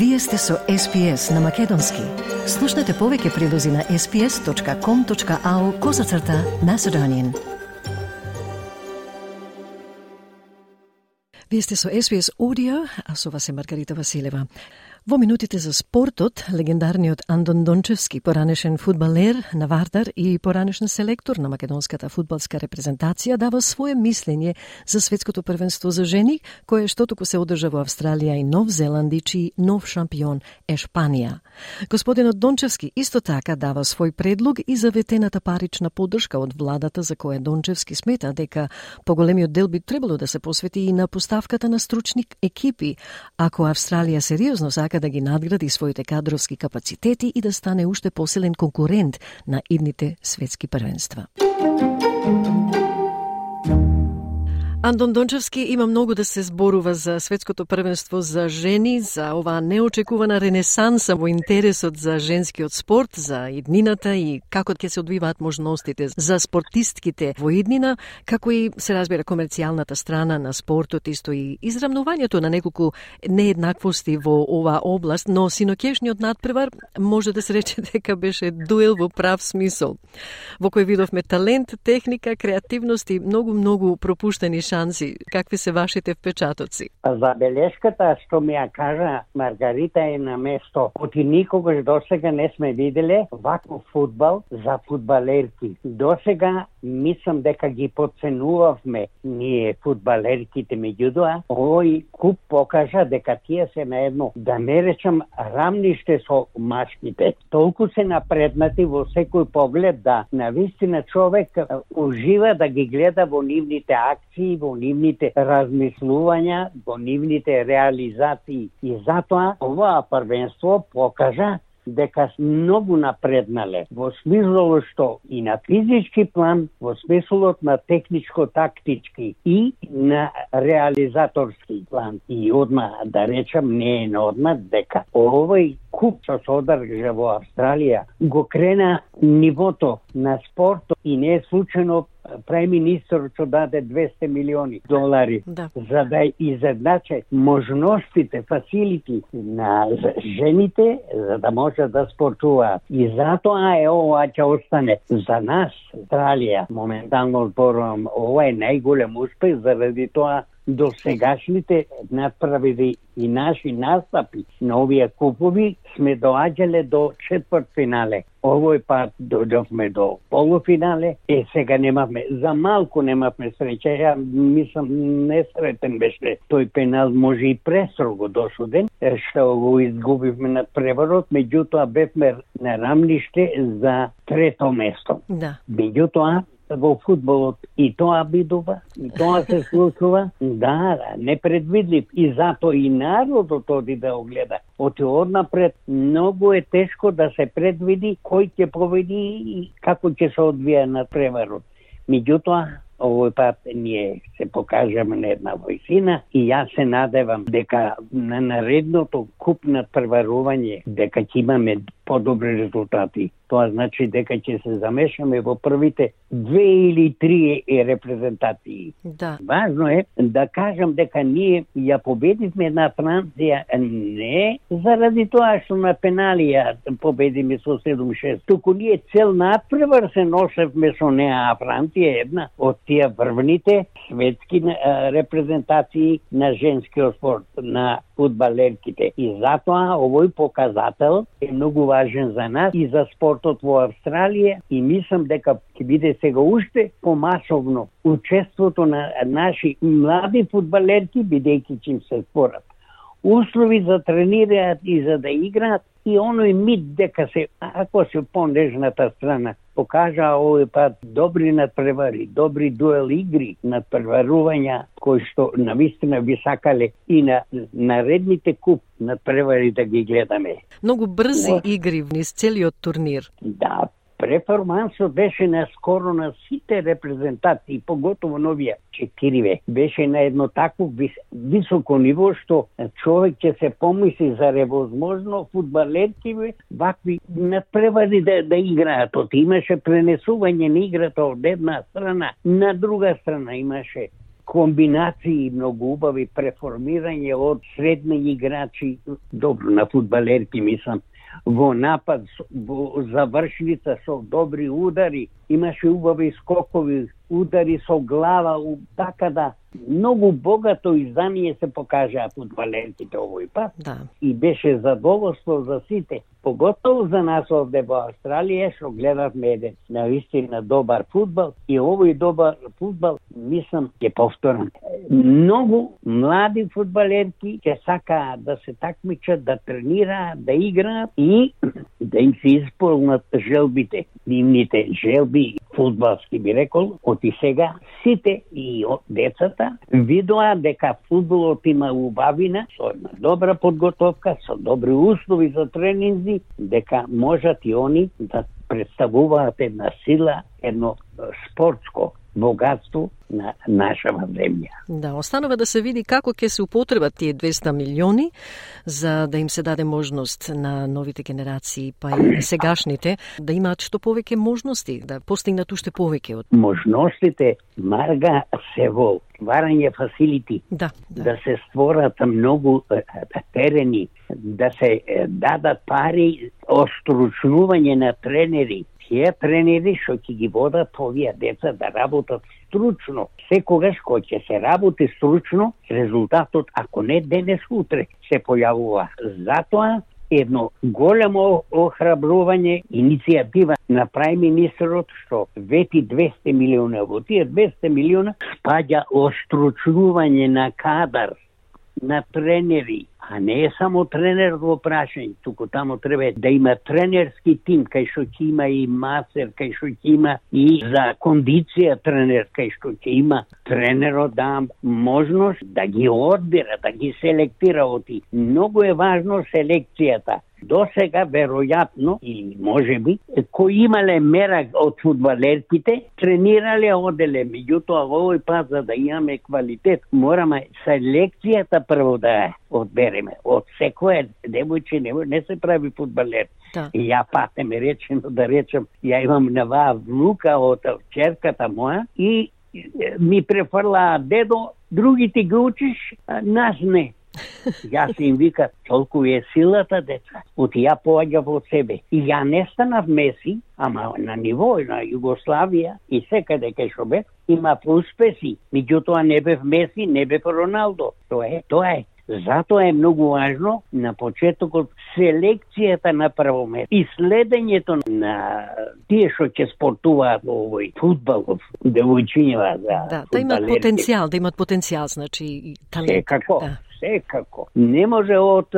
Вие сте со SPS на Македонски. Слушнете повеќе прилози на sps.com.au козацрта на Седонин. Вие сте со SPS Audio, а со вас е Маргарита Василева. Во минутите за спортот, легендарниот Андон Дончевски, поранешен фудбалер на Вардар и поранешен селектор на македонската фудбалска репрезентација, дава свое мислење за светското првенство за жени, кое што току се одржа во Австралија и Нов Зеланд и чиј нов шампион е Шпанија. Господинот Дончевски исто така дава свој предлог и за ветената парична поддршка од владата за која Дончевски смета дека поголемиот дел би требало да се посвети и на поставката на стручни екипи, ако Австралија сериозно сака да ги надгради своите кадровски капацитети и да стане уште посилен конкурент на идните светски првенства. Андон Дончевски има многу да се зборува за светското првенство за жени, за оваа неочекувана ренесанса во интересот за женскиот спорт, за иднината и како ќе се одвиваат можностите за спортистките во иднина, како и се разбира комерцијалната страна на спортот, исто и израмнувањето на неколку нееднаквости во оваа област, но синокешниот надпревар може да се рече дека беше дуел во прав смисол, во кој видовме талент, техника, креативност и многу-многу пропуштени шанси. Какви се вашите впечатоци? Забелешката што ми ја кажа Маргарита е на место. Оти никогаш досега не сме виделе ваков фудбал за фудбалерки. Досега мислам дека ги подценувавме ние фудбалерките, меѓутоа овој куп покажа дека тие се на едно, да не речам, рамниште со машките. Толку се напреднати во секој поглед да на вистина човек ужива да ги гледа во нивните акции, во нивните размислувања, во нивните реализации. И затоа оваа првенство покажа дека многу напреднале во смислово што и на физички план, во смислот на техничко-тактички и на реализаторски план. И одма да речам не е на одма дека овој куп што се одржа во Австралија го крена нивото на спортот и не е случайно преминистерот што даде 200 милиони долари да. за да изедначе можностите, фасилити на жените за да може да спортуваат. И затоа е ова ќе остане за нас, Австралија, моментално зборувам, ова е најголем успех заради тоа до сегашните надправили и наши настапи на овие купови сме доаѓале до четврт финале. Овој пат дојдовме до полуфинале, е сега немавме, за малку немавме среќа, ја мислам несретен беше тој пенал, може и престрого досуден, што го изгубивме на преварот, меѓутоа бевме на рамниште за трето место. Да. Меѓутоа, во фудбалот и тоа бидува, и тоа се случува, да, да, непредвидлив и затоа и народот оди да го гледа. Оти однапред многу е тешко да се предвиди кој ќе победи и како ќе се одвија на преварот. Меѓутоа, овој пат ние се покажаме на една војсина и јас се надевам дека на наредното куп на преварување дека ќе имаме подобри резултати. Тоа значи дека ќе се замешаме во првите две или три репрезентации. Да. Важно е да кажам дека ние ја победивме на Франција не заради тоа што на пенали ја победиме со 7-6, туку ние цел надпревар се носевме со неа, а Франција е една од тие врвните светски репрезентации на женскиот спорт, на фудбалерките. И затоа овој показател е многу важен за нас и за спортот во Австралија и мислам дека ќе биде сега уште помасовно учеството на наши млади фудбалерки бидејќи чим се спорат услови за тренираат и за да играат и оној мит дека се, ако се понежната страна, покажа овој пат добри надпревари, добри дуел игри, надпреварувања кои што навистина би сакале и на наредните куп надпревари да ги гледаме. Многу брзи игри вниз целиот турнир. Да, Преформансот беше на скоро на сите репрезентации, поготово новија четириве. Беше на едно такво вис, високо ниво што човек ќе се помисли за ревозможно фудбалерки вакви надпревари да, да играат. От имаше пренесување на играта од една страна на друга страна имаше комбинации многу убави преформирање од средни играчи, добро на фудбалерки мислам, во напад, во завршница со добри удари, имаше убави скокови, удари со глава, така да многу богато издание се покажаа фудбалерките овој пат. Да. И беше задоволство за сите, поготово за нас овде во Австралија, што гледавме еден наистина добар фудбал и овој добар фудбал, мислам, ќе повторам. Многу млади фудбалерки ќе сакаат да се такмичат, да тренираат, да играат и да им се исполнат желбите, нивните желби, фудбалски би рекол, оти сега сите и децата видоа дека фудбалот има убавина, со една добра подготовка, со добри услови за тренинзи, дека можат и они да представуваат една сила, едно спортско богатство на нашава земја. Да, останува да се види како ќе се употребат тие 200 милиони за да им се даде можност на новите генерации, па и сегашните, да имаат што повеќе можности, да постигнат уште повеќе од Можностите, Марга, се во стварање фасилити, Да, да. да се створат многу терени, да се дадат пари остручнување на тренери. Тие тренери што ќе ги водат овие деца да работат стручно. Секогаш кој ќе се работи стручно, резултатот, ако не денес, утре, се појавува. Затоа едно големо охрабрување, иницијатива на прај министерот што вети 200 милиона. Во тие 200 милиона спаѓа остручнување на кадар, на тренери, а не е само тренер во прашање, туку таму треба да има тренерски тим, кај што ќе има и масер, кај што ќе има и за кондиција тренер, кај што ќе има тренерот да можност да ги одбира, да ги селектира оти. Многу е важно селекцијата. До сега, веројатно, или може би, кои имале мера од фудбалерките, тренирале оделе. Меѓутоа, овој пат, за да имаме квалитет, мораме селекцијата прво да одбереме. Од секој девојче не, не се прави фудбалер. Да. И ја патеме речено да речем, ја имам нова внука од черката моја и ми префрла дедо, другите ги учиш, нас не. Јас им вика, толку е силата, деца. От ја поаѓа во себе. И ја не станав Меси, ама на ниво на Југославија и секаде кај што бев, има успеси. Меѓутоа не бев Меси, не бев Роналдо. Тоа е, тоа е. Затоа е многу важно на почетокот селекцијата на прво место и следењето на тие што ќе спортуваат во овој фудбал, девојчињава за Да, да фудбалерки. потенцијал, да имат потенцијал, значи и талент. Секако, Да секако. Не може од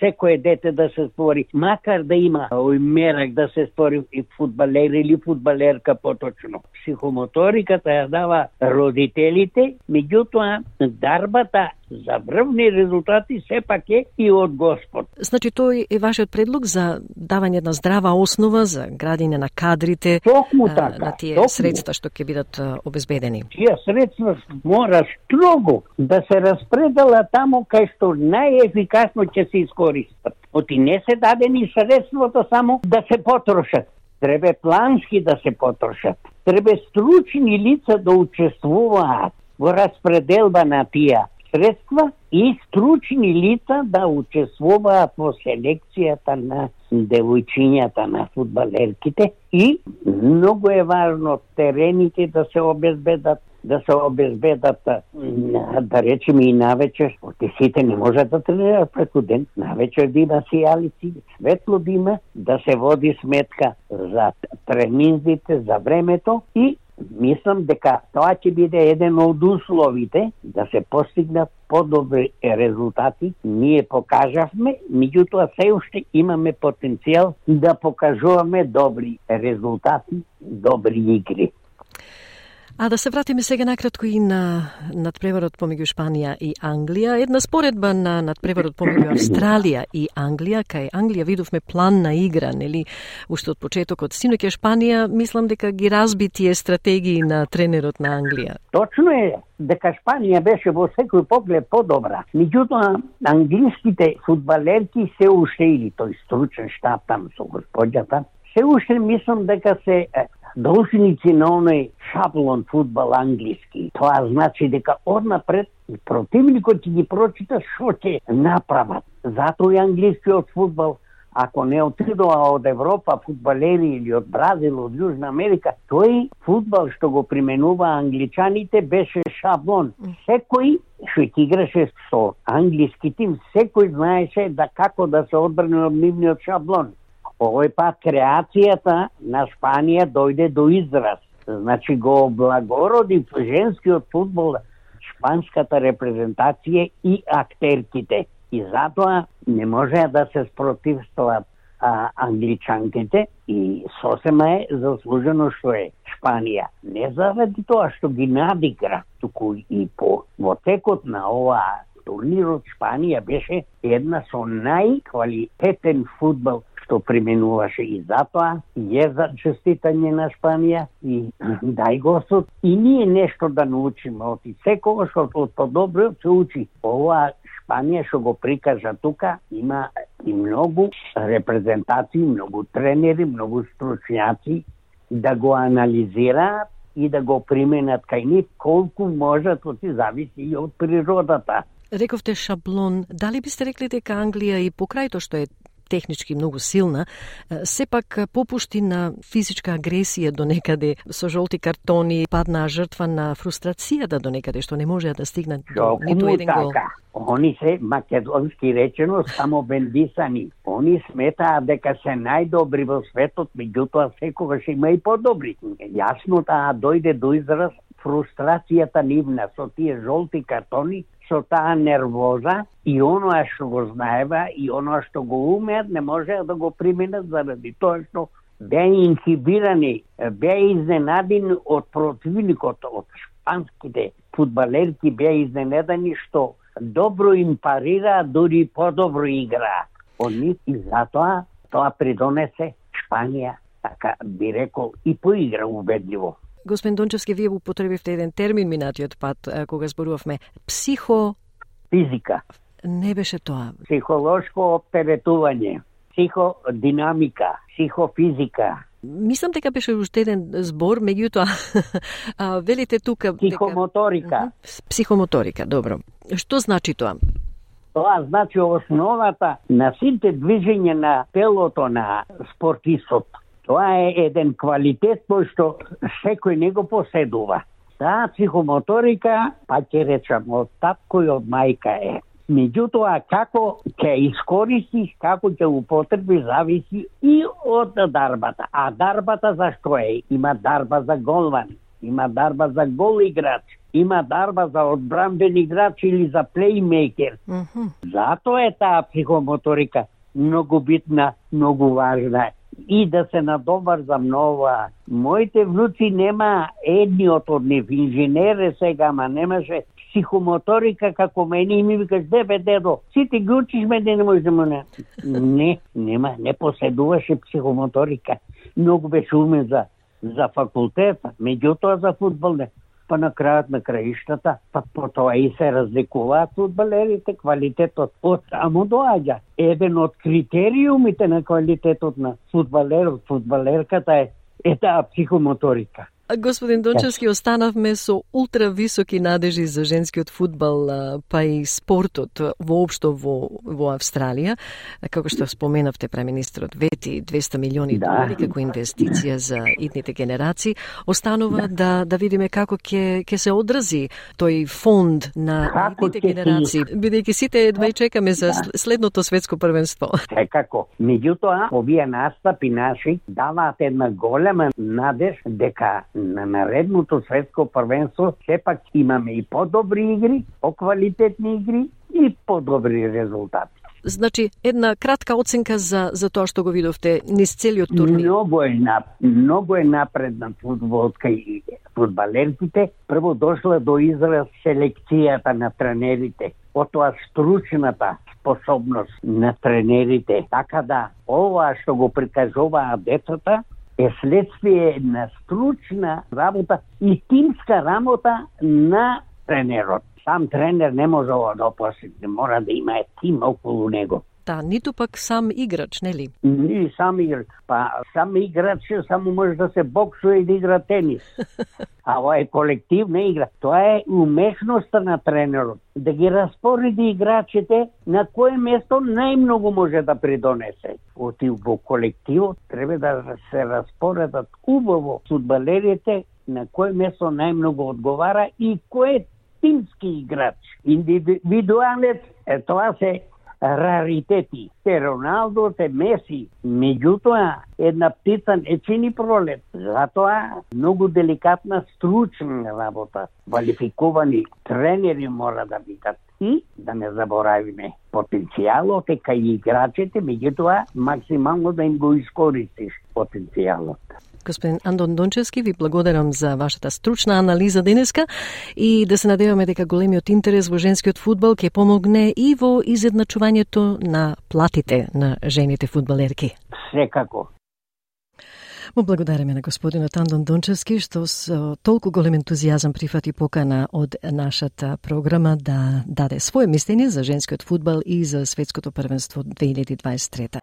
секое дете да се створи, макар да има овој мерак да се створи и фудбалер или фудбалерка поточно. Психомоториката ја дава родителите, меѓутоа дарбата за врвни резултати сепак е и од Господ. Значи тој е вашиот предлог за давање една здрава основа за градење на кадрите, Токму така. на тие токму. средства што ќе бидат обезбедени. тие средства мора строго да се распредела таму кај што најефикасно ќе се искористат. Оти не се дадени средствата само да се потрошат. Треба плански да се потрошат. Треба стручни лица да учествуваат во распределба на тие средства и стручни лица да учествуваат во селекцијата на девојчињата на фудбалерките. И многу е важно терените да се обезбедат да се обезбедат да речеме и навечер, оти сите не можат да тренираат преку ден, навечер да има сијалици, светло да има, да се води сметка за тренинзите, за времето и мислам дека тоа ќе биде еден од условите да се постигнат подобри резултати. Ние покажавме, меѓутоа се уште имаме потенцијал да покажуваме добри резултати, добри игри. А да се вратиме сега накратко и на надпреварот помеѓу Шпанија и Англија. Една споредба на надпреварот помеѓу Австралија и Англија. Кај Англија видовме план на игра, нели, уште од почетокот. Синоќа Шпанија, мислам дека ги разби тие стратегии на тренерот на Англија. Точно е дека Шпанија беше во секој поглед подобра. Меѓутоа, англиските фудбалерки се уште или тој стручен штаб там со господјата, се уште мислам дека се е, должници на оној шаблон фудбал англиски. Тоа значи дека однапред противникот ќе ги прочита што ќе направат. Затоа и англискиот фудбал ако не отидоа од Европа фудбалери или од Бразил, од Јужна Америка, тој фудбал што го применува англичаните беше шаблон. Секој што ќе играше со англиски тим, секој знаеше да како да се одбране од нивниот шаблон. Овој пат креацијата на Шпанија дојде до израз. Значи го облагороди женскиот футбол, шпанската репрезентација и актерките и затоа не може да се спротивстват а, англичанките и сосема е заслужено што е Шпанија. Не заради тоа што ги надигра, туку и по во текот на ова турнирот Шпанија беше една со најквалитетен фудбал што применуваше и затоа е за честитање на Шпанија и дај Господ и ние нешто да научиме од секогаш од подобро се учи. Ова Шпанија што го прикажа тука има и многу репрезентации, многу тренери, многу стручњаци да го анализираат и да го применат кај нив колку можат, тоа си зависи и од природата. Рековте шаблон, дали бисте рекли дека Англија и покрај тоа што е технички многу силна, сепак попушти на физичка агресија до некаде со жолти картони, паднаа жртва на фрустрацијата до некаде што не можеа да стигнат до ниту еден гол. Така. Они се македонски речено само бендисани. Они сметаа дека се најдобри во светот, меѓутоа секогаш има и подобри. Јасно таа дојде до израз фрустрацијата нивна со тие жолти картони со таа нервоза и оноа што го знаева и оноа што го умеат не можеа да го приминат заради тоа што беа инхибирани, беа изненадени од противникот, од шпанските фудбалерки беа изненадени што добро им парира, дури подобро игра. Од нив и затоа тоа придонесе Шпанија, така би рекол, и поигра убедливо. Господин Дончевски, вие употребивте еден термин минатиот пат, кога зборувавме психо... Физика. Не беше тоа. Психолошко оптеретување, психодинамика, психофизика. Мислам дека беше уште еден збор, меѓутоа велите тука психомоторика. Дека... Психомоторика, добро. Што значи тоа? Тоа значи основата на сите движења на телото на спортистот Тоа е еден квалитет кој што секој не го поседува. Таа психомоторика, па ќе речам, од татко и од мајка е. Меѓутоа, како ќе искористиш, како ќе употреби, зависи и од дарбата. А дарбата за што е? Има дарба за голван, има дарба за гол играч, има дарба за одбранбен играч или за плеймейкер. Mm -hmm. Затоа е таа психомоторика многу битна, многу важна и да се надоврзам за ова. Моите внуци нема едниот од нив инженер сега, ама немаше психомоторика како мене и ми викаш, дебе, дедо, сите ги учиш мене, не може да му не. Не, нема, не поседуваше психомоторика. Многу беше умен за, за факултета меѓутоа за футбол не па на крајот на краиштата, па по тоа и се разликуваат фудбалерите, квалитетот од само доаѓа. Еден од критериумите на квалитетот на фудбалерот, фудбалерката е, е таа психомоторика. Господин Дончевски, останавме со ултра високи надежи за женскиот фудбал, па и спортот воопшто во, во Австралија. Како што споменавте, преминистрот вети 200 милиони да. долари како инвестиција за идните генерации. Останува да, да, да видиме како ќе ќе се одрази тој фонд на како идните генерации, си... бидејќи сите едва чекаме за да. следното светско првенство. Секако. Меѓутоа, овие настапи наши даваат една голема надеж дека на наредното светско првенство сепак имаме и подобри игри, поквалитетни игри и подобри резултати. Значи, една кратка оценка за, за тоа што го видовте низ целиот турнир. Многу е, на, многу е напредна футболска и футбалерките. Прво дошла до израз селекцијата на тренерите, потоа стручната способност на тренерите. Така да, ова што го прикажуваат децата, е следствие на стручна работа и тимска работа на тренерот. Сам тренер не може ова да опосети, мора да има тим околу него таа, ниту пак сам играч, нели? Ни сам играч. Па сам играч само може да се боксува и да игра тенис. А ова е колективна игра. Тоа е умешноста на тренерот. Да ги распореди играчите на кое место најмногу може да придонесе. Оти во колективот треба да се распоредат убаво фудбалерите на кое место најмногу одговара и кој е тимски играч. Индивидуалец, е, тоа се раритети. Те Роналдо, те Меси. Меѓутоа, една птица не чини пролет. Затоа, многу деликатна, стручна работа. Квалификувани тренери мора да бидат. И, да не заборавиме, потенцијалот е кај играчите, меѓутоа, максимално да им го искористиш потенцијалот. Господин Андон Дончевски, ви благодарам за вашата стручна анализа денеска и да се надеваме дека големиот интерес во женскиот фудбал ќе помогне и во изедначувањето на платите на жените фудбалерки. Секако. Му благодараме на господинот Андон Дончевски што со толку голем ентузијазам прифати покана од нашата програма да даде своје мислење за женскиот фудбал и за светското првенство 2023.